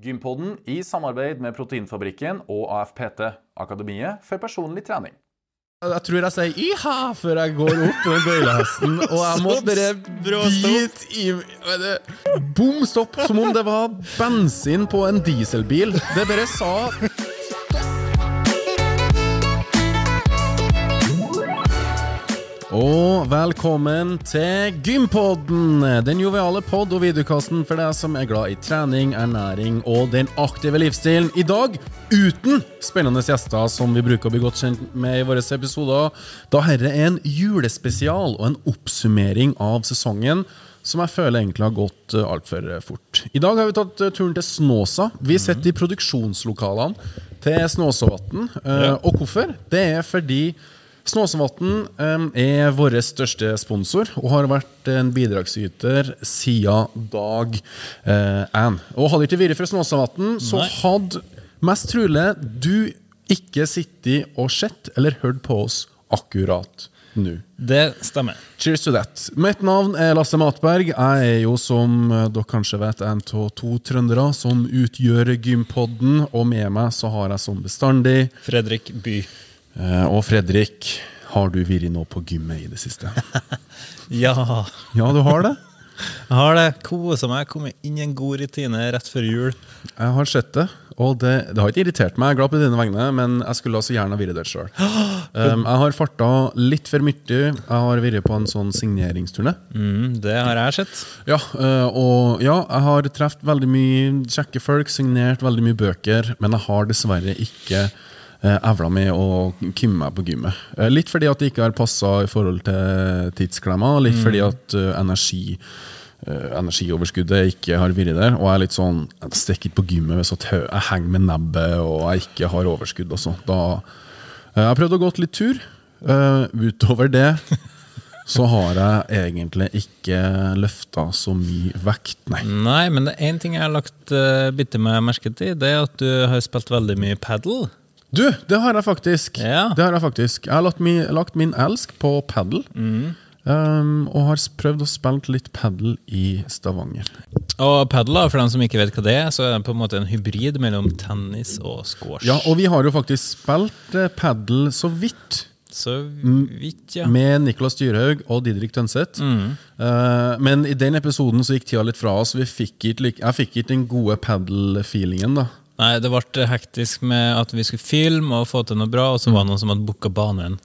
Gympodden i samarbeid med Proteinfabrikken og AFPT, Akademiet for personlig trening. Jeg tror jeg sier 'iha' før jeg går opp på den bøylehesten, og jeg må bare bite i Bom stopp! Som om det var bensin på en dieselbil. Det bare sa Og velkommen til Gympodden! Den joviale pod- og videokassen for deg som er glad i trening, ernæring og den aktive livsstilen. I dag uten spennende gjester som vi bruker å bli godt kjent med i våre episoder, da herre er en julespesial og en oppsummering av sesongen som jeg føler egentlig har gått uh, altfor fort. I dag har vi tatt uh, turen til Snåsa. Vi sitter i produksjonslokalene til Snåsavatn. Uh, Og hvorfor? Det er fordi Snåsavatn um, er vår største sponsor og har vært en bidragsyter siden dag én. og hadde ikke vært for Snåsavatn, så hadde mest trolig du ikke sittet og sett eller hørt på oss akkurat nå. Det stemmer. Cheers to that. Mitt navn er Lasse Matberg. Jeg er jo, som eh, dere kanskje vet, en av to trøndere som utgjør Gympodden. Og med meg så har jeg som bestandig Fredrik By. Eh, Og Fredrik, har du vært nå på gymmet i det siste? Ja, Ja, du har det? jeg har det. Kosa meg. Kommet inn i en god rutine rett før jul. Jeg har sett det. Og det, det har ikke irritert meg, jeg er glad på dine vegne, men jeg skulle altså gjerne ha vært der sjøl. Um, jeg har farta litt for mye. Jeg har vært på en sånn signeringsturné. Mm, det har jeg sett. Ja, øh, og ja, jeg har truffet veldig mye kjekke folk, signert veldig mye bøker, men jeg har dessverre ikke evla med å kimme meg på gymmet. Eh, litt fordi at det ikke har passa i forhold til tidsklemma, litt fordi at øh, energi energioverskuddet ikke har vært der. Og jeg er litt sånn Jeg stikker ikke på gymmet hvis jeg henger med nebbet og jeg ikke har overskudd. Også. Da, jeg har prøvd å gå litt tur. Eh, utover det så har jeg egentlig ikke løfta så mye vekt, nei. Nei, men det er én ting jeg har lagt uh, bitte meg merke til. Det er at du har spilt veldig mye padel. Du, det har jeg faktisk. Ja. Det har Jeg faktisk Jeg har lagt min, lagt min elsk på padel. Um, og har prøvd å spille litt padel i Stavanger. Og padel, for dem som ikke vet hva det er, så er det på en måte en hybrid mellom tennis og squash. Ja, Og vi har jo faktisk spilt eh, padel så vidt Så vidt, ja. med Nicolas Dyrhaug og Didrik Tønseth. Eh, men i den episoden så gikk tida litt fra oss. Vi fikk ikke, jeg fikk ikke den gode padel-feelingen. da Nei, det ble hektisk med at vi skulle filme og få til noe bra, og så var det noen som hadde booka banen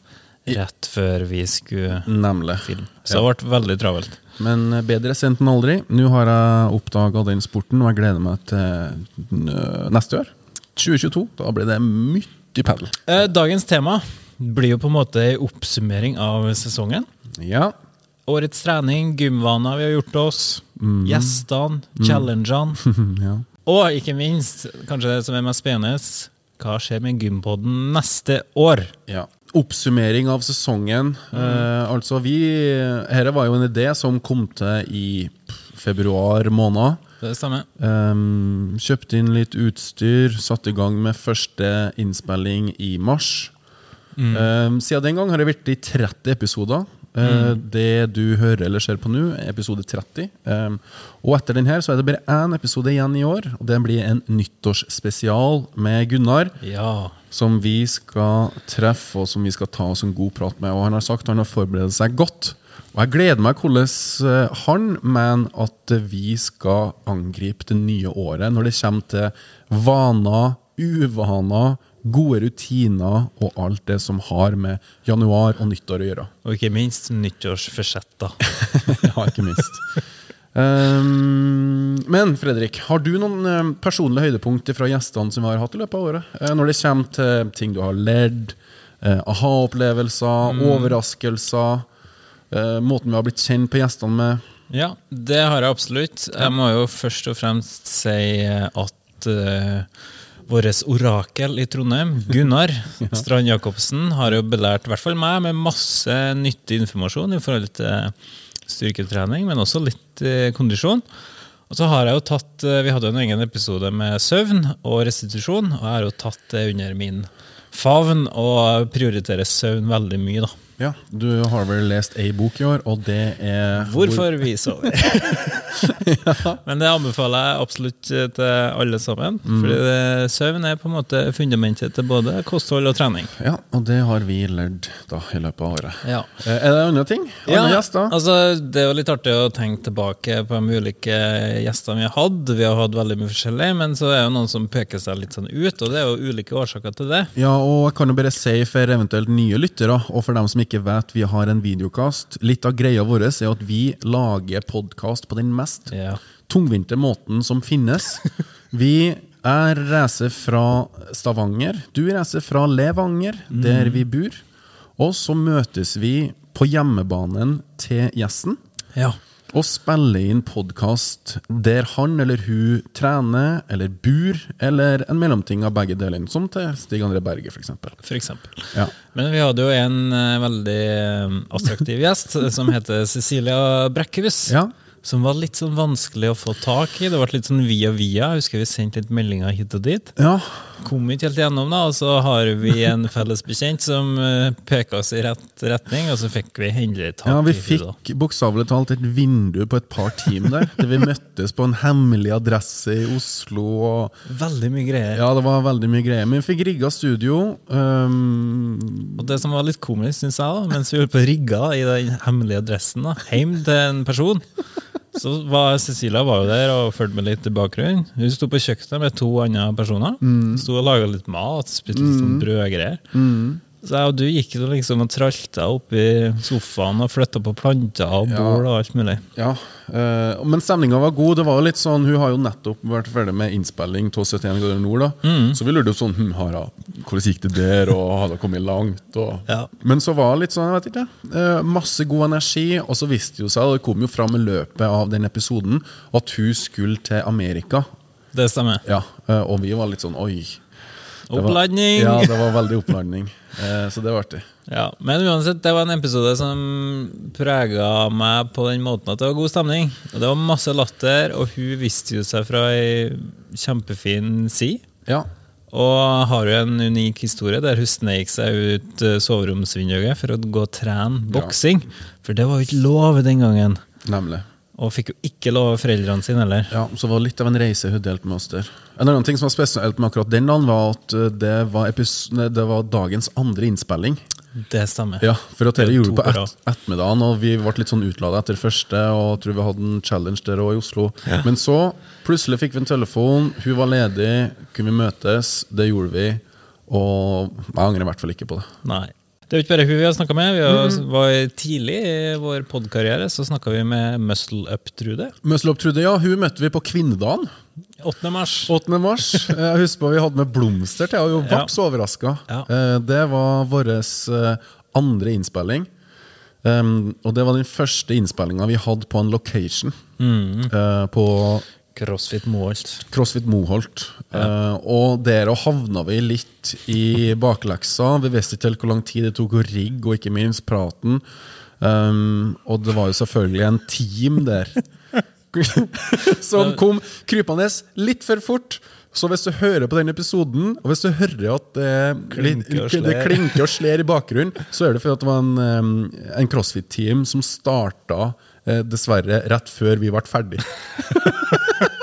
rett før vi skulle Nemlig. filme. Så det ble veldig travelt. Men eh, bedre sendt enn aldri. Nå har jeg oppdaga den sporten, og jeg gleder meg til øh, neste år. 2022. Da blir det mye padel. Eh, Dagens tema blir jo på en måte en oppsummering av sesongen. Ja. Årets trening, gymvaner vi har gjort oss, gjestene, challengene. ja. Og ikke minst, kanskje det som er mest spennende, hva skjer med gympodden neste år? ja. Oppsummering av sesongen. Eh, altså, vi Dette var jo en idé som kom til i februar måned. Det stemmer. Um, kjøpte inn litt utstyr, satte i gang med første innspilling i mars. Um, siden den gang har det vært i 30 episoder. Uh, Det du hører eller ser på nå, er episode 30. Um, og etter den her så er det bare én episode igjen i år, og det blir en nyttårsspesial med Gunnar. Ja. Som vi skal treffe og som vi skal ta oss en god prat med. Og han har sagt han har forberedt seg godt. Og jeg gleder meg hvordan eh, han mener at vi skal angripe det nye året når det kommer til vaner, uvaner, gode rutiner og alt det som har med januar og nyttår å gjøre. Og ikke minst nyttårsforsetter. ja, ikke minst. Um, men Fredrik, har du noen um, personlige høydepunkter fra gjestene som vi har hatt i løpet av året? Eh, når det kommer til ting du har ledd, eh, aha-opplevelser, overraskelser, eh, måten vi har blitt kjent på gjestene med. Ja, det har jeg absolutt. Jeg må jo først og fremst si at uh, vårt orakel i Trondheim, Gunnar Strand Jacobsen, har jo belært i hvert fall meg med masse nyttig informasjon i forhold til styrketrening, men også litt eh, kondisjon. Og så har jeg jo tatt, eh, Vi hadde jo en egen episode med søvn og restitusjon, og jeg har jo tatt det under min favn og prioriterer søvn veldig mye. da. Ja, Du har vel lest ei bok i år, og det er Hvorfor vi sover. Men det anbefaler jeg absolutt til alle sammen. Mm. Fordi det, søvn er på en måte fundamentet til både kosthold og trening. Ja, og det har vi lært da i løpet av året. Ja. Eh, Er det andre ting? Andre gjester? altså Det er jo litt artig å tenke tilbake på de ulike gjestene vi har hatt. Vi har hatt veldig mye forskjellig, men så er det jo noen som peker seg litt sånn ut, og det er jo ulike årsaker til det. Ja, og jeg kan jo bare si for eventuelt nye lyttere, og for dem som ikke vet vi har en videokast Litt av greia vår er at vi lager podkast på den mest Ja. tungvinte måten som finnes. Vi er reiser fra Stavanger. Du reiser fra Levanger, der vi bor. Og så møtes vi på hjemmebanen til gjesten ja. Og spiller inn podkast der han eller hun trener eller bor, eller en mellomting av begge delene, som til Stig André Berge, f.eks. For eksempel. Ja. Men vi hadde jo en eh, veldig eh, attraktiv gjest som heter Cecilia Brekkhus. Ja. Som var litt sånn vanskelig å få tak i. Det ble litt sånn via via. Jeg husker vi sendte litt meldinger hit og dit. ja. Kom ikke helt gjennom, da. Og så har vi en felles bekjent som uh, peka oss i rett retning, og så fikk vi endelig tak Ja, vi i henne. da. fikk bokstavelig talt et vindu på et par timer der. Der vi møttes på en hemmelig adresse i Oslo. Og, Veldig mye greier. ja, det var veldig mye greier. Men vi fikk rigga studio. Um, Og det som var litt komisk, syns jeg, da, mens vi holdt på å rigge i den hemmelige adressen da, hjem til en person, så var Cecilia var jo der og fulgte med litt i bakgrunnen. Hun sto på kjøkkenet med to andre personer. Sto og laga litt mat, spiste litt sånn brødgreier. Så jeg og du gikk jo liksom og tralta i sofaen og flytta på planter og Ja. og alt mulig. ja, eh, Men stemninga var god. Det var jo litt sånn, Hun har jo nettopp vært ferdig med innspilling av 71 grader nord. da Så vi lurte jo sånn hm, Hara, Hvordan gikk det der, og har det kommet langt? Og... Ja. Men så var det litt sånn, jeg vet ikke eh, Masse god energi, og så viste det jo seg, og det kom jo fram i løpet av den episoden, at hun skulle til Amerika. Det stemmer. Ja, eh, Og vi var litt sånn oi. Var- Oppladning! Ja, det var veldig oppladning. Eh, Så det var artig. Ja, Men uansett, det var en episode som prega meg på den måten at det var god stemning. Og Det var masse latter, og hun viste jo seg fra ei kjempefin si. Ja. Og har jo en unik historie der hun sneik seg ut eh, soveromsvinduet for å gå og trene boksing. For det var jo ikke lov den gangen. Nemlig. Og fikk jo ikke lov av foreldrene sine heller. Ja, Så det var litt av en reise hun delte med oss der. En annen ting som var spesielt med akkurat den dagen, var at eh, det var, det var dagens andre innspilling. Det stemmer. Ja, For at dere er gjorde det på et, ettermiddagen, og vi ble litt sånn utlada etter første. Og tror vi hadde en challenge der òg i Oslo. Men så plutselig fikk vi en telefon, hun var ledig, kunne vi møtes? Det gjorde vi. Og jeg angrer i hvert fall ikke på det. Nei. Det er jo ikke bare hun vi har snakka med. Vi har, Mm. var tidlig i vår podkarriere så snakka vi med Muscle Up-Trude. Muscle Up Trude, ja, hun møtte vi på kvinnedagen. 8. mars. 8. mars. Jeg husker på vi hadde med blomster til, ble Ja. så overraska. Ja. Det var vår eh, andre innspilling. Um, og det var den første innspillinga vi hadde på en location. Mm. Uh, på CrossFit Moholt. CrossFit Moholt. Eh, og der havna vi litt i bakleksa. Vi visste ikke helt hvor lang tid det tok å rigge, og ikke minst praten. Um, og det var jo selvfølgelig en team der som kom krypende litt for fort. Så hvis du hører på den episoden, og hvis du hører at det, Klinker og det sler. klinker og sler i bakgrunnen, så er det fordi det var en, um, en CrossFit-team som starta eh, dessverre rett før vi ble ferdig.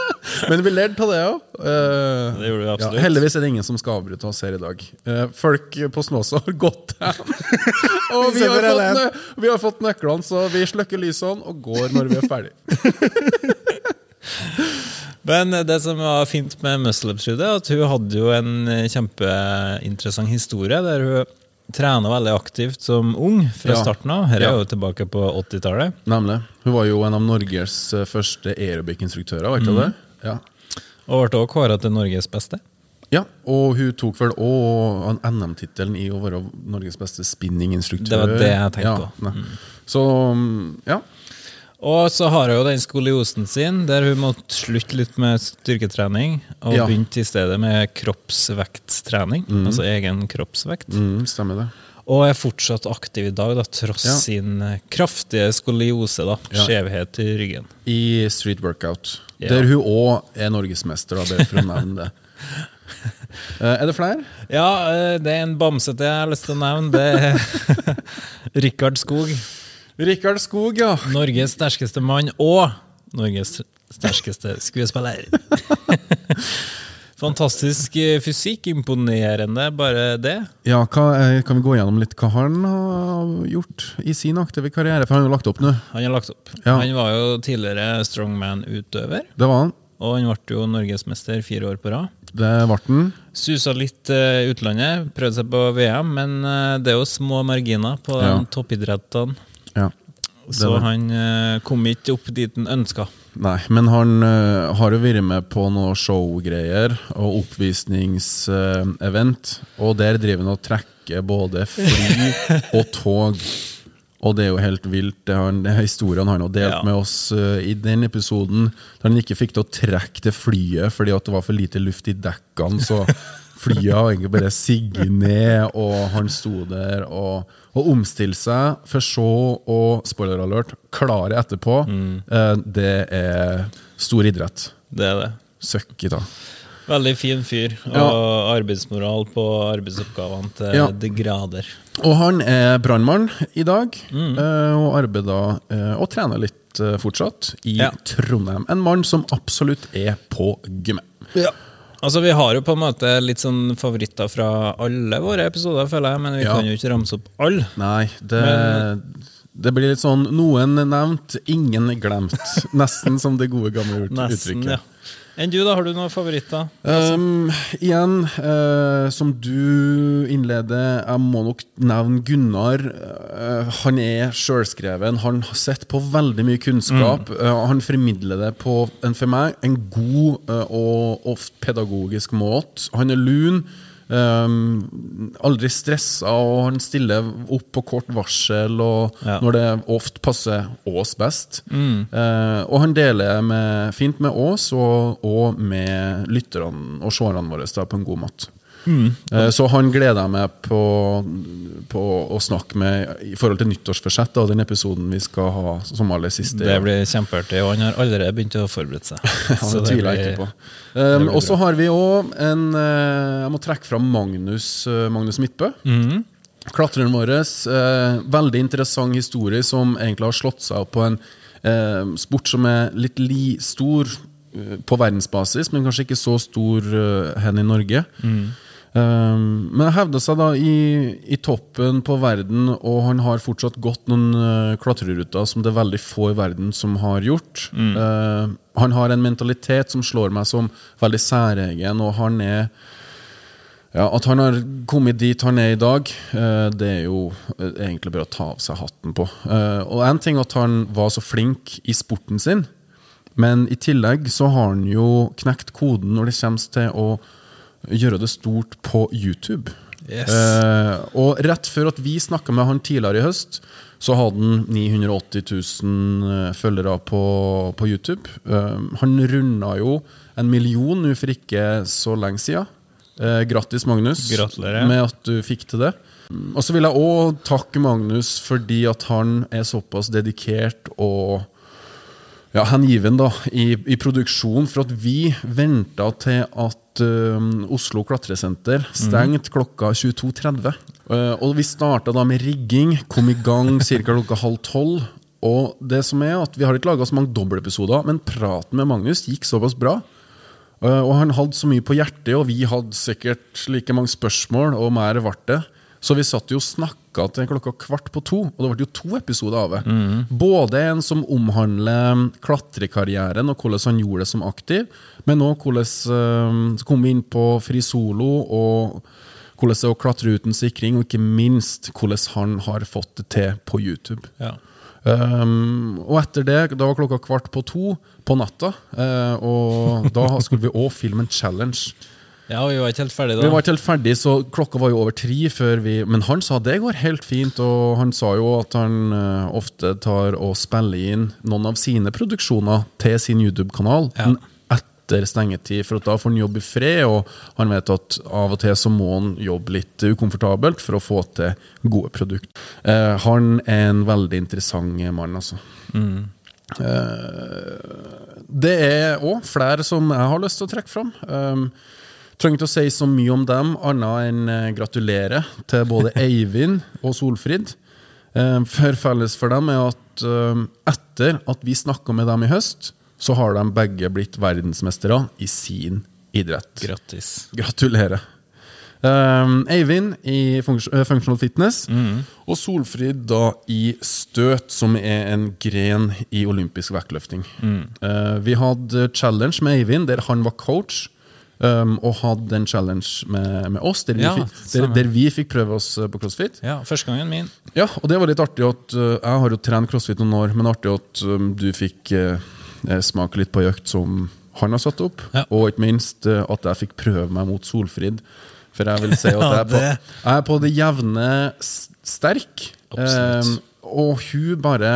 Men vi lærte på det òg. Det gjorde vi absolutt. heldigvis er det ingen som skal avbryte oss her i dag. Uh, folk på Snåsa har gått hjem. og vi har, fått, nø- vi har fått nøklene, så vi slukker lysene og går når vi er ferdig. Men det som var fint med Muscle Up-Trude, er at hun hadde jo en eh, kjempeinteressant historie der hun trena veldig aktivt som ung fra Ja. starten av. Her er Ja. jo tilbake på 80-tallet. Nemlig. Hun var jo en av Norges eh, første aerobic-instruktører, var ikke det? Ja. Og ble også kåra til Norges beste. ja. Og hun tok vel òg NM-tittelen i å være Norges beste spinninginstruktør. Det var det jeg tenkte ja, på. Så mm, ja. Og så har hun jo den skoliosen sin, der hun måtte slutte litt med styrketrening, og Ja. begynte i stedet med kroppsvekttrening. Altså egen kroppsvekt. Mm, stemmer det. Og er fortsatt aktiv i dag, da, tross Ja. sin kraftige skoliose. da, Skjevhet i ryggen. I street workout. Ja. Der hun òg er norgesmester, bare for å nevne det. Eh, er det flere? Ja, eh, det er en bamse til jeg har lyst til å nevne. Det er Rikard Skog. Rikard Skog, ja. Norges sterkeste mann og Norges sterkeste skuespiller. Fantastisk eh, fysikk. Imponerende, bare det. Ja, hva, eh, Kan vi gå gjennom litt hva han har gjort i sin aktive karriere? For han har jo lagt opp nå. Han har lagt opp. Ja. Han var jo tidligere strongman-utøver, Det var han. og han ble jo norgesmester fire år på rad. Det ble han. Susa litt uh, utlandet, prøvde seg på VM, men eh, det er jo små marginer på Ja. toppidrettene. Ja. Så han eh, kom ikke opp dit han ønska. Nei, men han uh, har jo vært med på noe showgreier og oppvisningsevent, og der driver han og trekker både fly og tog. Og det er jo helt vilt. Det, har han, det er historien han har delt Ja. med oss uh, i den episoden, Da han ikke fikk til å trekke det flyet fordi at det var for lite luft i dekkene. Så flyet har egentlig bare sigget ned, og han sto der og, og omstilte seg, for så å, spoiler alert, klare etterpå. Eh, det er stor idrett. Det er det. Søkk i da. Veldig fin fyr, og Ja. arbeidsmoral på arbeidsoppgavene til Ja. de grader. Og han er brannmann i dag, Mm. eh, og arbeider eh, og trener litt eh, fortsatt i Ja. Trondheim. En mann som absolutt er på gymmet. Altså, Vi har jo på en måte litt sånn favoritter fra alle våre episoder, føler jeg, men vi Ja. kan jo ikke ramse opp alle. Nei, det, Men- det blir litt sånn noen nevnt, ingen glemt. Nesten som det gode gamle uttrykket. ja. Enn du, da? Har du noen favoritter? Um, igjen, uh, som du innleder, jeg må nok nevne Gunnar. Uh, han er sjølskreven. Han har sett på veldig mye kunnskap. Eh, han formidler det på en for meg en god og ofte pedagogisk måte. Han er lun. Um, aldri stressa, og han stiller opp på kort varsel og Ja. når det ofte passer oss best. Eh, og han deler med, fint med oss og, og med lytterne og seerne våre da, på en god måte. Eh, så han gleder jeg meg på, på å snakke med i forhold til nyttårsforsett, da, den episoden vi skal ha som aller siste. Det blir kjempeartig, og han har allerede begynt å forberede seg. Ja, Så det tviler jeg ikke på. Um, og så har vi òg en eh, Jeg må trekke fram Magnus, eh, Magnus Midtbø. Mm. Klatreren vår. veldig interessant historie som egentlig har slått seg opp på en eh, sport som er litt li stor på verdensbasis, men kanskje ikke så stor uh, hen i Norge. Um, men han hevda seg da i, i toppen på verden, og han har fortsatt gått noen uh, klatreruter som det er veldig få i verden som har gjort. Uh, han har en mentalitet som slår meg som veldig særegen, og han er ja, At han har kommet dit han er i dag, eh, det er jo eh, egentlig bare å ta av seg hatten på. Eh, og en ting at han var så flink i sporten sin, men i tillegg så har han jo knekt koden når det kommer til å gjøre det stort på YouTube. Yes. Eh, og rett før at vi snakka med han tidligere i høst, så hadde han 980 000 eh, følgere på, på YouTube. Eh, han runda jo en million nå for ikke så lenge siden. Eh, grattis, Magnus, Gratulerer. med at du fikk til det. Og så vil jeg òg takke Magnus fordi at han er såpass dedikert og ja, hengiven da, i, i produksjon, for at vi venta til at um, Oslo klatresenter stengte klokka 22.30. Uh, og vi starta da med rigging, kom i gang ca. klokka halv tolv. Og det som er at vi har ikke laga så mange dobbeltepisoder, men praten med Magnus gikk såpass bra. Uh, og han hadde så mye på hjertet, og vi hadde sikkert like mange spørsmål, og mer ble det. Så vi satt jo og snakka til klokka kvart på to, og det ble jo to episoder av det. Både en som omhandler klatrekarrieren og hvordan han gjorde det som aktiv, men òg hvordan uh, Så kom vi inn på fri solo og hvordan det er å klatre uten sikring, og ikke minst hvordan han har fått det til på YouTube. Ja. Um, og etter det, da var klokka kvart på to på natta, uh, og da skulle vi òg filme en challenge. Ja, vi var ikke helt ferdige da. Vi var ikke helt ferdig, så klokka var jo over tre før vi Men han sa det går helt fint, og han sa jo at han eh, ofte tar og spiller inn noen av sine produksjoner til sin YouTube-kanal Ja. etter stengetid, for at da får han jobbe i fred, og han vet at av og til så må han jobbe litt ukomfortabelt for å få til gode produkter. Han er en veldig interessant mann, altså. Eh, det er òg flere som jeg har lyst til å trekke fram. Um, Trenger ikke å si så mye om dem, annet enn gratulere til både Eivind og Solfrid. Eh, for felles for dem er at eh, etter at vi snakka med dem i høst, så har de begge blitt verdensmestere i sin idrett. Grattis. Gratulerer. Um, Eivind i funks- eh, Functional Fitness, og Solfrid da i støt, som er en gren i olympisk vektløfting. Eh, vi hadde challenge med Eivind, der han var coach, um, og hadde en challenge med, med oss, der vi, Ja, fikk, der, der vi fikk prøve oss eh, på crossfit. Ja, første gangen min. Ja, og det var litt artig at uh, Jeg har jo trent crossfit noen år, men artig at um, du fikk uh, smake litt på ei økt som han har satt opp. Ja. Og ikke minst uh, at jeg fikk prøve meg mot Solfrid. For jeg vil si at jeg er på, jeg er på det jevne sterk. Um, og hun bare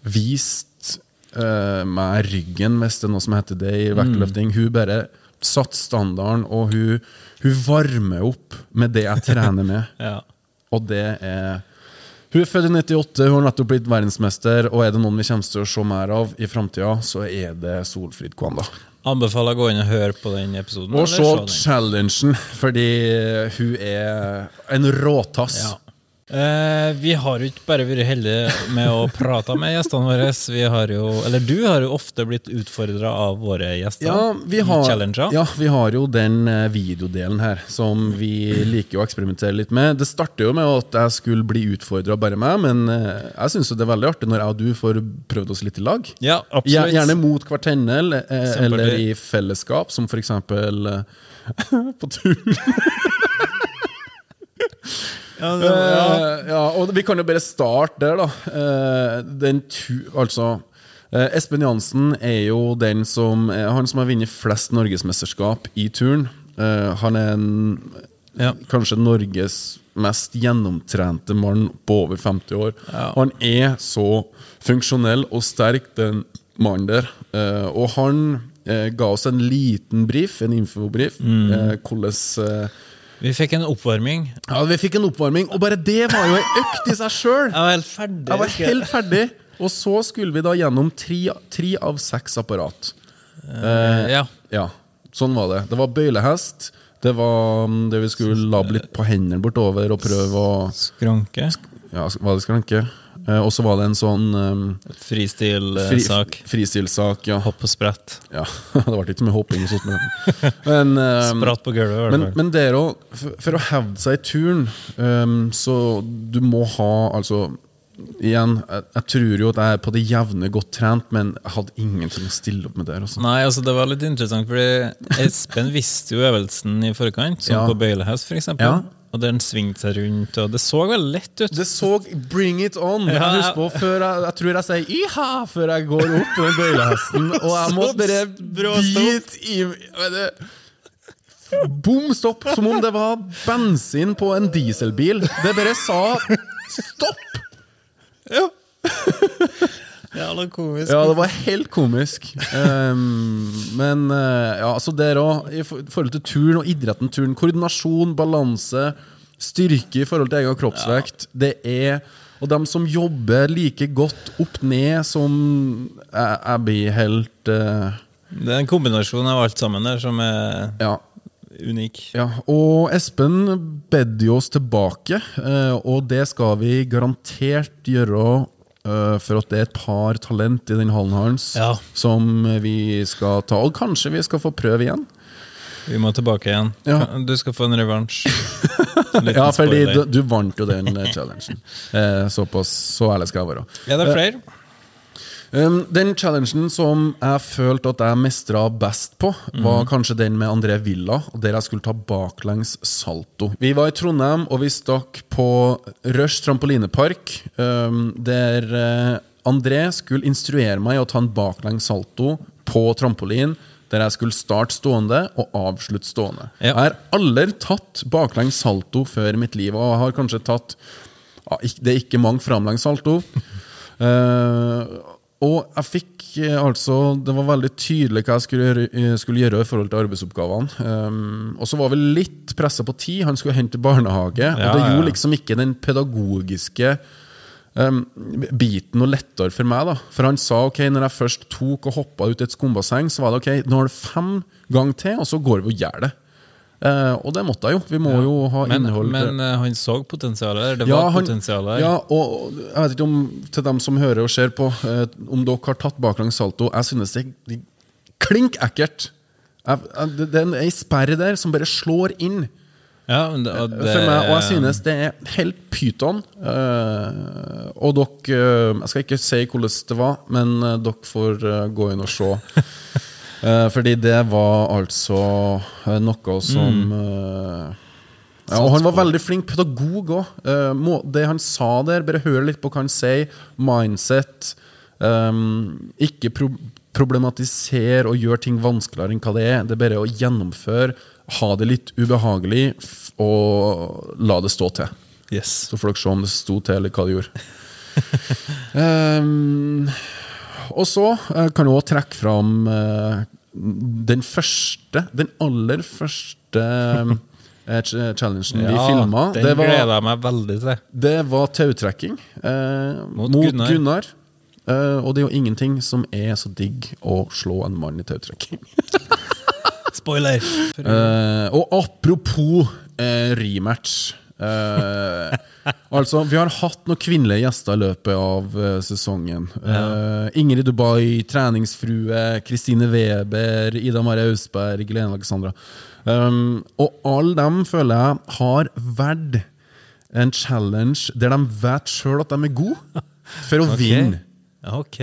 viste uh, meg ryggen, hvis det er noe som heter det i vektløfting. Hun bare satte standarden, og hun, hun varmer opp med det jeg trener med. Ja. Og det er Hun er født i 98, hun har nettopp blitt verdensmester, og er det noen vi kommer til å se mer av i framtida, så er det Solfrid Kwanda. Anbefaler å gå inn og høre på den episoden. Og se challengen, fordi hun er en råtass. Ja. Eh, vi har jo ikke bare vært heldige med å prate med gjestene våre. Vi har jo, eller du har jo ofte blitt utfordra av våre gjester Ja, vi har, ja, vi har jo den eh, videodelen her, som vi liker å eksperimentere litt med. Det starter jo med at jeg skulle bli utfordra bare meg, men eh, jeg syns det er veldig artig når jeg og du får prøvd oss litt i lag. Ja, absolutt. Gjerne mot hverandre, eller, eller i fellesskap, som for eksempel eh, på tur. Ja, det, ja. Eh, ja, og vi kan jo bare starte der, da. Eh, den tu, altså eh, Espen Jansen er jo den som han som har vunnet flest norgesmesterskap i turn. Han er en, Ja. kanskje Norges mest gjennomtrente mann på over 50 år. Han er så funksjonell og sterk, den mannen der. Og han ga oss en liten brief, en infobrief, Mm. hvordan Vi fikk en oppvarming. ja, Vi fikk en oppvarming, og bare det var jo ei økt i seg sjøl! Jeg var helt ferdig. Jeg var helt ferdig. Og så skulle vi da gjennom tre, tre av seks apparat. Uh, ja. Ja, sånn var det. Det var bøylehest. Det var mm, det vi skulle labbe litt på hendene bortover og prøve å Skranke. Ja, var det skranke? Eh, og så var det en sånn um, fri, Fristil-sak. Ja. Hopp og sprett. ja. det ble ikke mye hopping og sånt. Men, um, Spratt på gulvet, Men, men der òg, for, for å hevde seg i turn, um, så du må ha altså Igjen, jeg, jeg tror jo at jeg er på det jevne godt trent, men jeg hadde ingenting å stille opp med der. Også. Nei, altså det var litt interessant, fordi Espen visste jo øvelsen i forkant, som Ja. på bøylehest, eksempel. Ja. Og den svingte seg rundt, og det så veldig lett ut. Det så Bring it on! Ja, jeg husker på før jeg, jeg tror jeg sier iha før jeg går opp på bøylehesten, og jeg må bare bite i vet Bom stopp! Som om det var bensin på en dieselbil. Det bare sa stopp! Jævla komisk. Ja, det var helt komisk. Um, men eh, ja, altså der òg, i forhold til turn og idretten turn, koordinasjon, balanse, styrke i forhold til egen kroppsvekt, det er Og dem som jobber like godt opp ned som jeg, jeg blir helt uh, Det er en kombinasjon av alt sammen der som er Ja. unik. Ja, og Espen bedde jo oss tilbake, eh, og det skal vi garantert gjøre eh, for at det er et par talent i den hallen hans Ja. som vi skal ta. Og kanskje vi skal få prøve igjen. Vi må tilbake igjen. Ja. Du skal få en revansj. Ja, fordi du, du vant jo den eh, challengen. Eh, såpass, så ærlig skal jeg være. Er det flere? Um, den challengen som jeg følte at jeg mestra best på, var kanskje den med André Villa, der jeg skulle ta baklengs salto. Vi var i Trondheim, og vi stakk på Rush trampolinepark, um, der uh, André skulle instruere meg i å ta en baklengs salto på trampolin, der jeg skulle starte stående og avslutte stående. Ja. Jeg har aldri tatt baklengs salto før i mitt liv, og jeg har kanskje tatt Det er ikke mange framlengs salto. Eh, og jeg fikk eh, altså Det var veldig tydelig hva jeg skulle eh, skulle gjøre i forhold til arbeidsoppgavene. Um, og så var vi litt pressa på tid. Han skulle hente barnehage. Ja, og det ja. gjorde liksom ikke den pedagogiske um, biten noe lettere for meg. da For han sa ok, når jeg først tok og hoppa ut i et skumbasseng, så var det ok, nå har du fem ganger til, og så går vi og gjør det. Eh, og det måtte jeg jo. Vi må jo ha Men, innhold. men uh, han så potensialet der. Det Ja, var han- potensial her. Ja, og jeg vet ikke om til dem som hører og ser på, eh, om dere har tatt baklengs salto. Jeg synes det er klink ekkelt. Det er ei sperre der som bare slår inn. Ja, det, og det, For meg, og jeg synes det er helt pyton. Uh, og dere eh, Jeg skal ikke si hvordan det var, men dere får gå inn og se. Eh, fordi det var altså eh, noe som eh, ja, Og han var veldig flink pedagog òg. det han sa der, bare hør litt på hva han sier. Mindset. Um, ikke pro problematisere og gjøre ting vanskeligere enn hva det er. Det er bare å gjennomføre, ha det litt ubehagelig og la det stå til. Yes. Så får dere se om det sto til, eller hva det gjorde. Ehm, og så eh, kan du også trekke fram eh, den første, den aller første eh, ch- challengen vi filma. den Det, var- gleder jeg meg veldig til. det var tautrekking eh, Mot mot, Gunnar. Gunnar. Eh, og det er jo ingenting som er så digg å slå en mann i tautrekking. Spoiler! Eh, og apropos rematch eh, Altså, vi har hatt noen kvinnelige gjester i løpet av eh, sesongen. Eh, Ingrid Dubai, treningsfrue, Kristine Weber, Ida Maria Ausberg, Lene Alexandra. Um, og alle dem føler jeg har valgt en challenge der de vet sjøl at de er gode, for å vinne. Ok.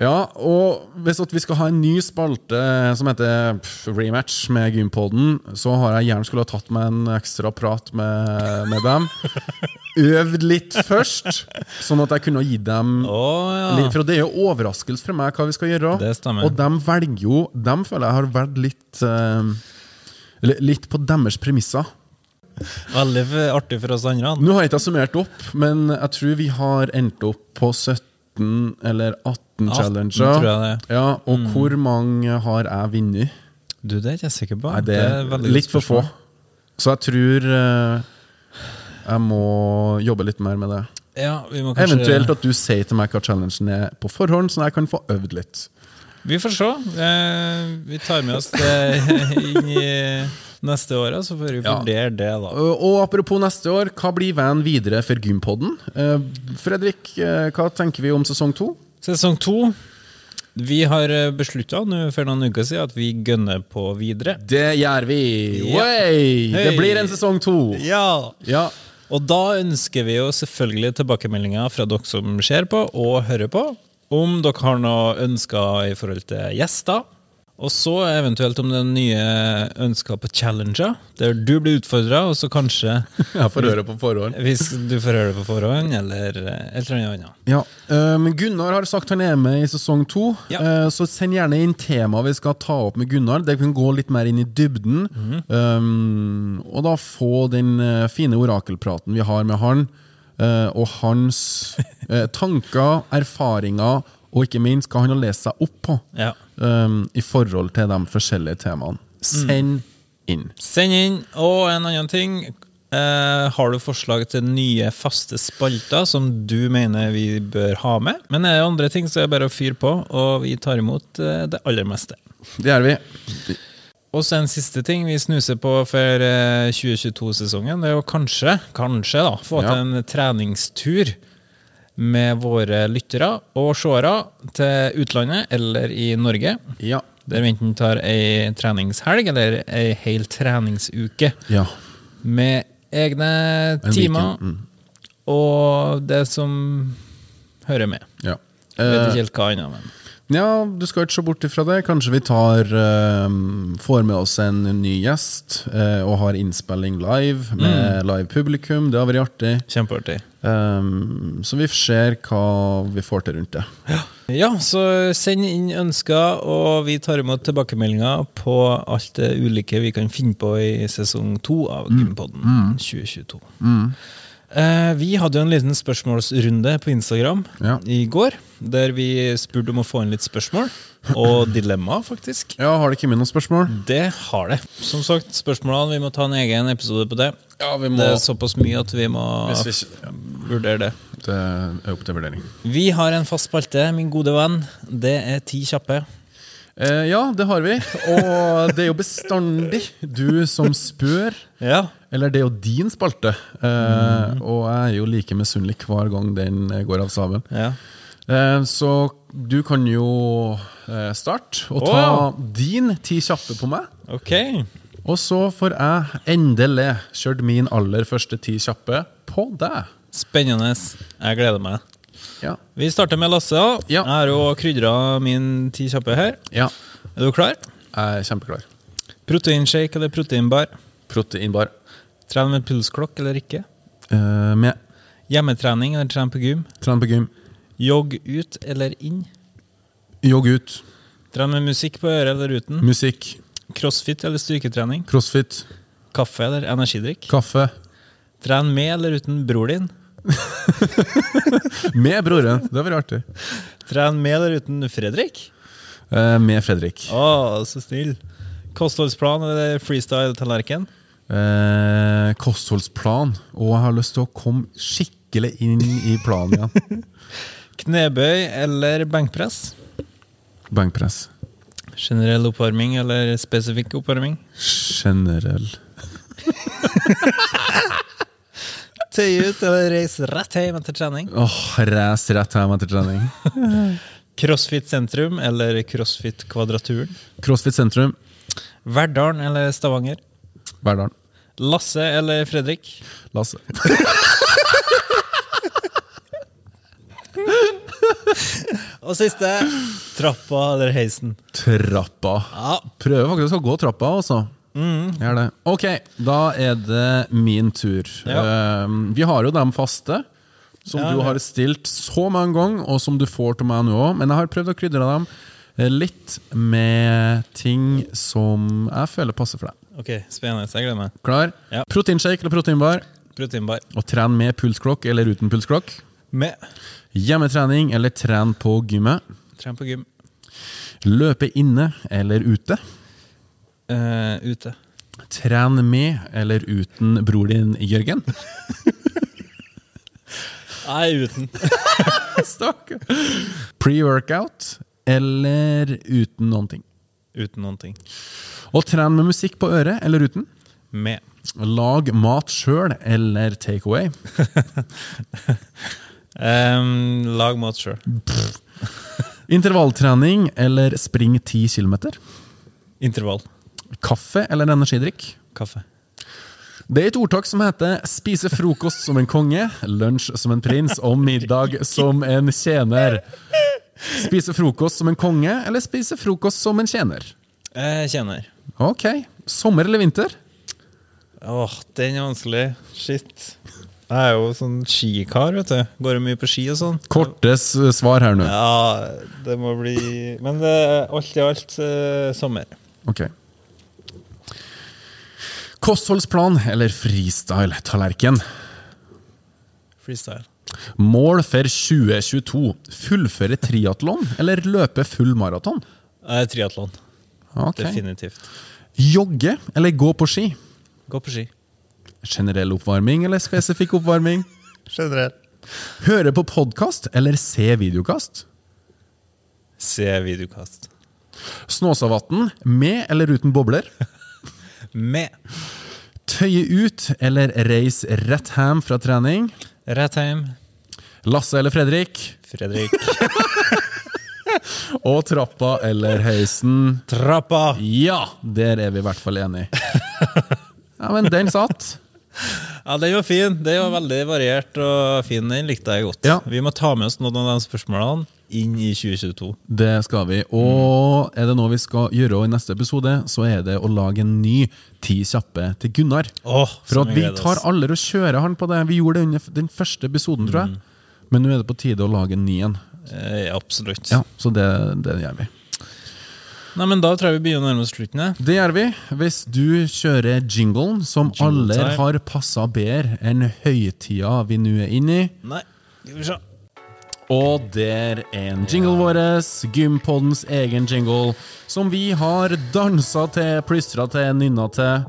Ja, og hvis vi skal ha en ny spalte som heter Rematch med Gympodden, så har jeg gjerne skulle ha tatt meg en ekstra prat med, med dem. Øvd litt først, sånn at jeg kunne gitt dem oh, ja. For det er jo overraskelse for meg hva vi skal gjøre. Det stemmer. Og de velger jo Dem føler jeg har valgt litt uh, Litt på deres premisser. Veldig artig for oss andre. Nå har jeg ikke summert opp, men jeg tror vi har endt opp på 17 eller 18, 18 challenger. det. Mm. Ja, og hvor mange har jeg vunnet? Du, det er ikke jeg sikker på. Nei, det er, et veldig litt for få. Så jeg tror uh, jeg må jobbe litt mer med det. Ja, kanskje Eventuelt at du sier til meg hva challengen er på forhånd, så jeg kan få øvd litt. Vi får se. Eh, vi tar med oss det inn i neste år, så får vi Ja. det, da. Og og apropos neste år, hva blir veien videre for Gympodden? Eh, Fredrik, eh, hva tenker vi om sesong to? Sesong to. Vi har beslutta for noen uker siden at vi gønner på videre. Det gjør vi! Ja. Wey! Det blir en sesong to! Ja! Ja. Og da ønsker vi jo selvfølgelig tilbakemeldinger fra dere som ser på og hører på. Om dere har noe ønsker i forhold til gjester. Og så eventuelt om er nye ønska på Challenger, der du blir utfordra, og så kanskje Jeg får høre på forhånd. hvis du får høre det på forhånd, eller et eller annet annet. Ja, eh, men Gunnar har sagt han er med i sesong to, Ja. eh, så send gjerne inn tema vi skal ta opp med Gunnar. Det kan gå litt mer inn i dybden. um, og da få den fine orakelpraten vi har med han, eh, og hans tanker, erfaringer, og ikke minst hva han har lest seg opp på Ja. um, i forhold til de forskjellige temaene. Send inn. Send inn. Og en annen ting. Uh, har du forslag til nye faste spalter som du mener vi bør ha med? Men er det andre ting, så er det bare å fyre på, og vi tar imot uh, det aller meste. Det gjør vi. Og så en siste ting vi snuser på for uh, 2022-sesongen. Det er jo kanskje, kanskje da, få Ja. til en treningstur med våre lyttere og seere til utlandet eller i Norge. Ja. Der vi enten tar ei treningshelg eller ei hel treningsuke ja. med egne timer mm. og det som hører med. ja. Jeg vet Eh, ikke helt hva annet, men Ja, du skal ikke se bort ifra det. Kanskje vi tar eh, får med oss en ny gjest eh, og har innspilling live med live publikum. Det har vært artig. kjempeartig. Um, så vi ser hva vi får til rundt det. Ja, så send inn ønsker, og vi tar imot tilbakemeldinger på alt det ulike vi kan finne på i sesong to av Gympodden 2022. Eh, vi hadde jo en liten spørsmålsrunde på Instagram Ja. i går, der vi spurte om å få inn litt spørsmål, og dilemma, faktisk. Ja, Har det kommet noen spørsmål? Det har det. Som sagt, spørsmålene, vi må ta en egen episode på det. Ja, vi Det er såpass mye at vi må vi, ja, vurdere det. det er opp til vurdering. Vi har en fast spalte, min gode venn. Det er ti kjappe. Eh, ja, det har vi. Og det er jo bestandig du som spør. Ja. Eller det er jo din spalte. Eh, Og jeg er jo like misunnelig hver gang den går av sabelen. ja. Eh, så du kan jo eh, starte og ta oh. din ti kjappe på meg. Ok. Og så får jeg endelig kjørt min aller første ti kjappe på deg. Spennende. Jeg gleder meg. Ja. Vi starter med Lasse. da. Ja. Jeg har jo krydra min ti kjappe her. ja. Er du klar? Jeg er kjempeklar. Proteinshake eller proteinbar? Proteinbar. Tren med pulsklokk eller ikke? Eh, med Hjemmetrening eller tren på gym? tren på gym. Jogg ut eller inn? Jogg ut. Tren med musikk på øret eller uten? Musikk. Crossfit eller styrketrening? Crossfit. Kaffe eller energidrikk? Kaffe. Tren med eller uten bror din? Med broren. Det var artig. Tren med eller uten Fredrik? Eh, med Fredrik. Å, så snill. Kostholdsplan eller freestyle-tallerken? Eh, kostholdsplan. Og jeg har lyst til å komme skikkelig inn i planen igjen. Knebøy eller benkpress? Benkpress. Generell oppvarming eller spesifikk oppvarming? Generell. Tøye ut eller reise rett hjem etter trening? Åh, Race rett hjem etter trening. Crossfit sentrum eller Crossfit kvadraturen? Crossfit sentrum. Verdalen eller Stavanger? Verdalen. Lasse eller Fredrik? Lasse. Og siste trappa eller heisen? Trappa. Ja. Prøver faktisk å gå trappa, altså. Gjør det. Ok, da er det min tur. Ja. Uh, vi har jo dem faste, som Ja, du har stilt så mange ganger, og som du får til meg nå òg. Men jeg har prøvd å krydre dem eh, litt med ting som jeg føler passer for deg. Ok, spennende. Jeg gleder meg. Klar? Ja. Proteinshake eller proteinbar? Proteinbar. Og tren med pulsklokk eller uten pulsklokk? Med. Hjemmetrening eller tren på gymmet? Tren på gym. Løpe inne eller ute? Eh, ute. Tren med eller uten bror din Jørgen? Nei, uten. Stakkar. Pre-workout eller uten noen ting? uten noen ting. Og tren med musikk på øret eller uten? Med. Lag mat sjøl eller take away? um, lag mat sjøl. Intervalltrening eller spring 10 km? Intervall. Kaffe eller energidrikk? Kaffe. Det er et ordtak som heter 'spise frokost som en konge, lunsj som en prins og middag som en tjener'. Spise frokost som en konge eller spise frokost som en tjener? Eh, tjener. Ok. Sommer eller vinter? Åh, den er vanskelig. Shit. Jeg er jo sånn skikar, vet du. Går jo mye på ski og sånn. Kortes svar her nå. Ja, det må bli Men det alt i alt eh, sommer. Ok. Kostholdsplan eller freestyle-tallerken? Freestyle. Mål for 2022. Fullføre triatlon eller løpe full maraton? Eh, Triatlon. Okay. Definitivt. Jogge eller gå på ski? Gå på ski. Generell oppvarming eller spesifikk oppvarming? Generell. Høre på podkast eller se videokast? Se videokast. Snåsavatn med eller uten bobler? Med. Tøye ut eller reis rett hjem fra trening? Rett hjem. Lasse eller Fredrik? Fredrik. Og trappa eller heisen? Trappa! Ja, der er vi i hvert fall enige. Ja, men den satt. Ja, den var fin. Den var veldig variert og fin. Den likte jeg godt. Ja. Vi må ta med oss noen av de spørsmålene inn i 2022. Det skal vi. Og er det noe vi skal gjøre i neste episode, så er det å lage en ny Ti kjappe til Gunnar. Åh, For at vi tar alle og kjører han på det. Vi gjorde det under den første episoden, tror jeg. Men nå er det på tide å lage en ny en. Eh, absolutt. Ja, så det, det gjør vi. Nei, men Da tror jeg vi begynner å nærme oss slutten. Det gjør vi. Hvis du kjører jinglen, som Jingle alle har passa bedre enn høytida vi nå er inne i. Nei, skal vi se. Og der er en jingle vår, Gympodens egen jingle, som vi har dansa til, plystra til, nynna til.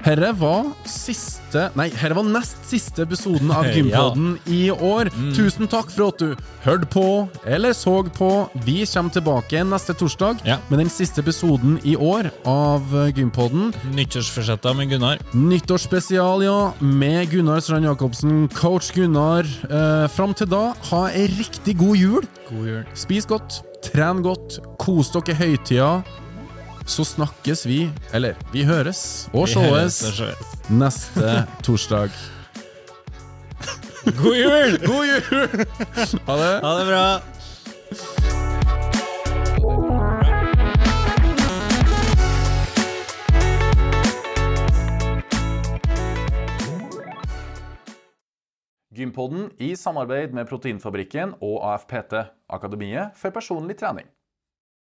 Herre var siste Nei, herre var nest siste episoden av Ja. I år. Tusen takk for at du hørte på eller så på. Vi kommer tilbake neste torsdag Ja. med den siste episoden i år av Gympodden. Nyttårsforsetta med Gunnar. Nyttårsspesial, ja, med Gunnar Strand Jacobsen, coach Gunnar. Eh, Fram til da, ha ei riktig god jul. God jul. Spis godt, tren godt, kos dere i høytida. Så snakkes vi, eller vi høres og sees. neste torsdag. God jul! God jul! Ha det. Ha det bra. Gympodden i samarbeid med Proteinfabrikken og AFPT, Akademiet for personlig trening.